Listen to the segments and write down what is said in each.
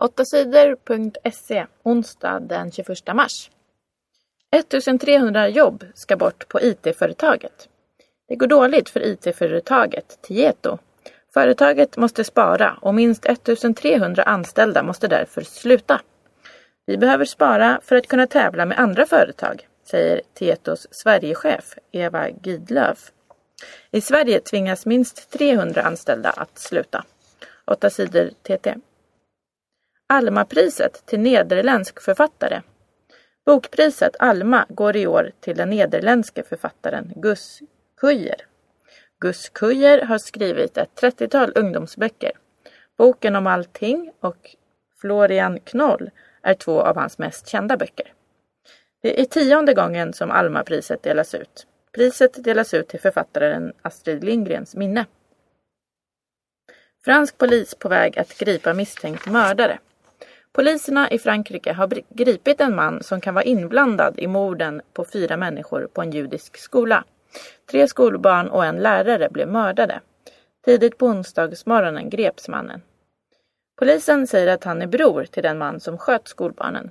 8sidor.se onsdag den 21 mars. 1300 jobb ska bort på IT-företaget. Det går dåligt för IT-företaget Tieto. Företaget måste spara och minst 1300 anställda måste därför sluta. Vi behöver spara för att kunna tävla med andra företag, säger Tietos Sverigechef Eva Gidlöf. I Sverige tvingas minst 300 anställda att sluta. 8 sidor TT. Alma-priset till nederländsk författare. Bokpriset Alma går i år till den nederländske författaren Gus Kujer. Gus Kujer har skrivit ett 30-tal ungdomsböcker. Boken om allting och Florian Knoll är två av hans mest kända böcker. Det är tionde gången som Alma-priset delas ut. Priset delas ut till författaren Astrid Lindgrens minne. Fransk polis på väg att gripa misstänkt mördare. Poliserna i Frankrike har gripit en man som kan vara inblandad i morden på fyra människor på en judisk skola. Tre skolbarn och en lärare blev mördade. Tidigt på onsdagsmorgonen greps mannen. Polisen säger att han är bror till den man som sköt skolbarnen.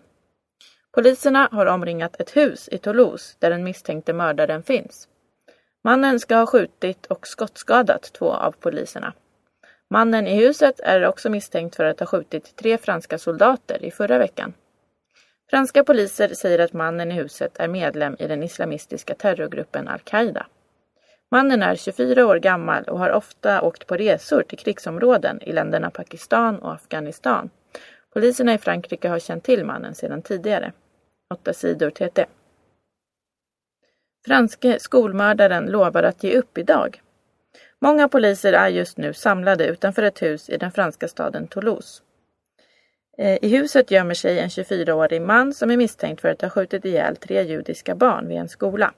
Poliserna har omringat ett hus i Toulouse där den misstänkte mördaren finns. Mannen ska ha skjutit och skottskadat två av poliserna. Mannen i huset är också misstänkt för att ha skjutit tre franska soldater i förra veckan. Franska poliser säger att mannen i huset är medlem i den islamistiska terrorgruppen al-Qaida. Mannen är 24 år gammal och har ofta åkt på resor till krigsområden i länderna Pakistan och Afghanistan. Poliserna i Frankrike har känt till mannen sedan tidigare. 8 sidor TT. Franske skolmördaren lovar att ge upp idag. Många poliser är just nu samlade utanför ett hus i den franska staden Toulouse. Eh, I huset gömmer sig en 24-årig man som är misstänkt för att ha skjutit ihjäl tre judiska barn vid en skola.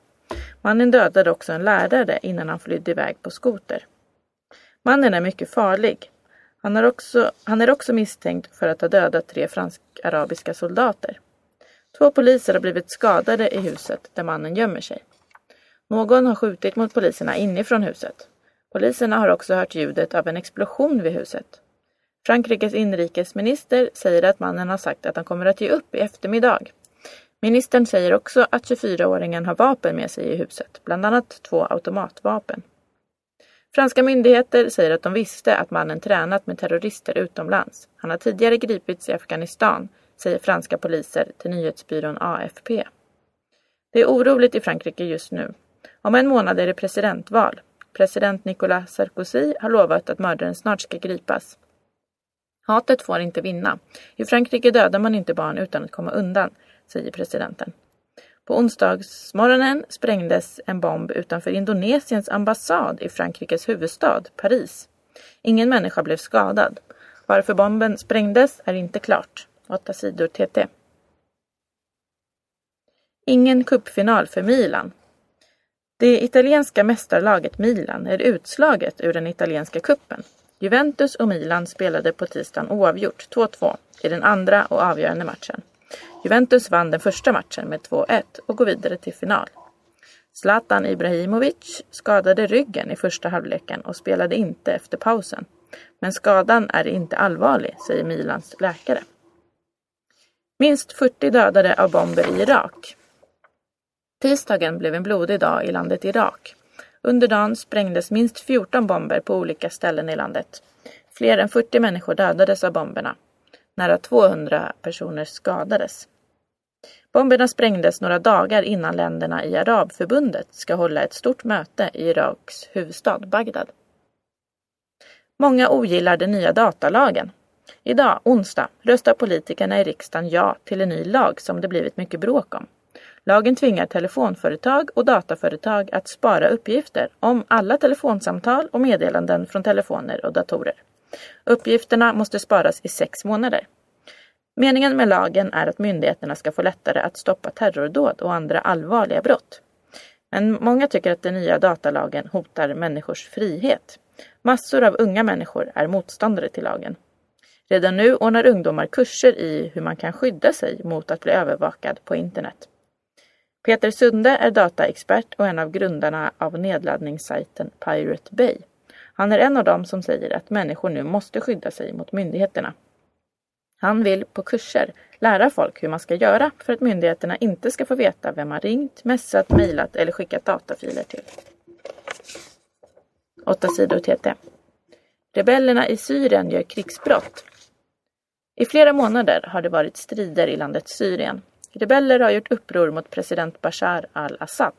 Mannen dödade också en lärare innan han flydde iväg på skoter. Mannen är mycket farlig. Han är också, han är också misstänkt för att ha dödat tre fransk-arabiska soldater. Två poliser har blivit skadade i huset där mannen gömmer sig. Någon har skjutit mot poliserna inifrån huset. Poliserna har också hört ljudet av en explosion vid huset. Frankrikes inrikesminister säger att mannen har sagt att han kommer att ge upp i eftermiddag. Ministern säger också att 24-åringen har vapen med sig i huset, bland annat två automatvapen. Franska myndigheter säger att de visste att mannen tränat med terrorister utomlands. Han har tidigare gripits i Afghanistan, säger franska poliser till nyhetsbyrån AFP. Det är oroligt i Frankrike just nu. Om en månad är det presidentval. President Nicolas Sarkozy har lovat att mördaren snart ska gripas. Hatet får inte vinna. I Frankrike dödar man inte barn utan att komma undan, säger presidenten. På onsdagsmorgonen sprängdes en bomb utanför Indonesiens ambassad i Frankrikes huvudstad, Paris. Ingen människa blev skadad. Varför bomben sprängdes är inte klart. 8 sidor TT. Ingen cupfinal för Milan. Det italienska mästarlaget Milan är utslaget ur den italienska kuppen. Juventus och Milan spelade på tisdagen oavgjort 2-2 i den andra och avgörande matchen. Juventus vann den första matchen med 2-1 och går vidare till final. Zlatan Ibrahimovic skadade ryggen i första halvleken och spelade inte efter pausen. Men skadan är inte allvarlig, säger Milans läkare. Minst 40 dödade av bomber i Irak. Tisdagen blev en blodig dag i landet Irak. Under dagen sprängdes minst 14 bomber på olika ställen i landet. Fler än 40 människor dödades av bomberna. Nära 200 personer skadades. Bomberna sprängdes några dagar innan länderna i Arabförbundet ska hålla ett stort möte i Iraks huvudstad Bagdad. Många ogillar den nya datalagen. Idag, onsdag, röstar politikerna i riksdagen ja till en ny lag som det blivit mycket bråk om. Lagen tvingar telefonföretag och dataföretag att spara uppgifter om alla telefonsamtal och meddelanden från telefoner och datorer. Uppgifterna måste sparas i sex månader. Meningen med lagen är att myndigheterna ska få lättare att stoppa terrordåd och andra allvarliga brott. Men många tycker att den nya datalagen hotar människors frihet. Massor av unga människor är motståndare till lagen. Redan nu ordnar ungdomar kurser i hur man kan skydda sig mot att bli övervakad på internet. Peter Sunde är dataexpert och en av grundarna av nedladdningssajten Pirate Bay. Han är en av dem som säger att människor nu måste skydda sig mot myndigheterna. Han vill på kurser lära folk hur man ska göra för att myndigheterna inte ska få veta vem man ringt, messat, mejlat eller skickat datafiler till. 8 sidor TT. Rebellerna i Syrien gör krigsbrott. I flera månader har det varit strider i landet Syrien. Rebeller har gjort uppror mot president Bashar al-Assad.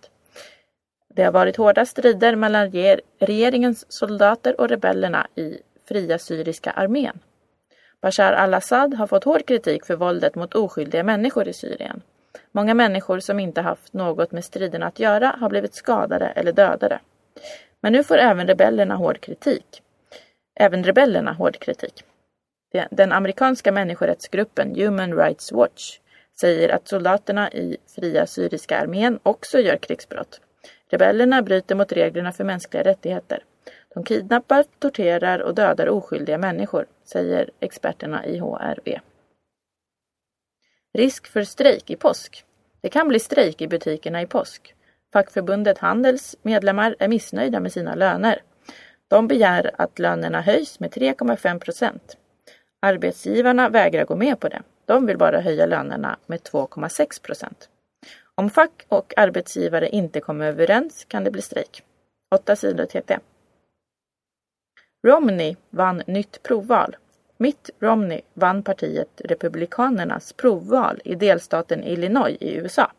Det har varit hårda strider mellan regeringens soldater och rebellerna i Fria syriska armén. Bashar al-Assad har fått hård kritik för våldet mot oskyldiga människor i Syrien. Många människor som inte haft något med striderna att göra har blivit skadade eller dödade. Men nu får även rebellerna hård kritik. Även rebellerna hård kritik. Den amerikanska människorättsgruppen Human Rights Watch säger att soldaterna i Fria syriska armén också gör krigsbrott. Rebellerna bryter mot reglerna för mänskliga rättigheter. De kidnappar, torterar och dödar oskyldiga människor, säger experterna i HRV. Risk för strejk i påsk. Det kan bli strejk i butikerna i påsk. Fackförbundet Handels medlemmar är missnöjda med sina löner. De begär att lönerna höjs med 3,5 procent. Arbetsgivarna vägrar gå med på det. De vill bara höja lönerna med 2,6 procent. Om fack och arbetsgivare inte kommer överens kan det bli strejk. 8 sidor TT. Romney vann nytt provval. Mitt Romney vann partiet Republikanernas provval i delstaten Illinois i USA.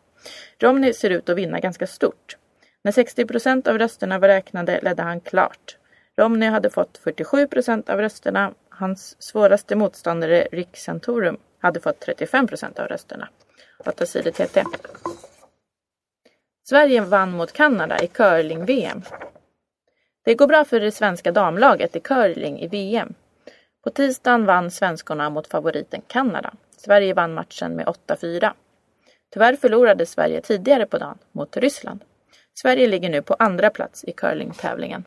Romney ser ut att vinna ganska stort. När 60 procent av rösterna var räknade ledde han klart. Romney hade fått 47 procent av rösterna. Hans svåraste motståndare Rick Santorum hade fått 35 procent av rösterna. 8 sidor TT. Sverige vann mot Kanada i curling-VM. Det går bra för det svenska damlaget i curling i VM. På tisdagen vann svenskorna mot favoriten Kanada. Sverige vann matchen med 8-4. Tyvärr förlorade Sverige tidigare på dagen mot Ryssland. Sverige ligger nu på andra plats i curlingtävlingen.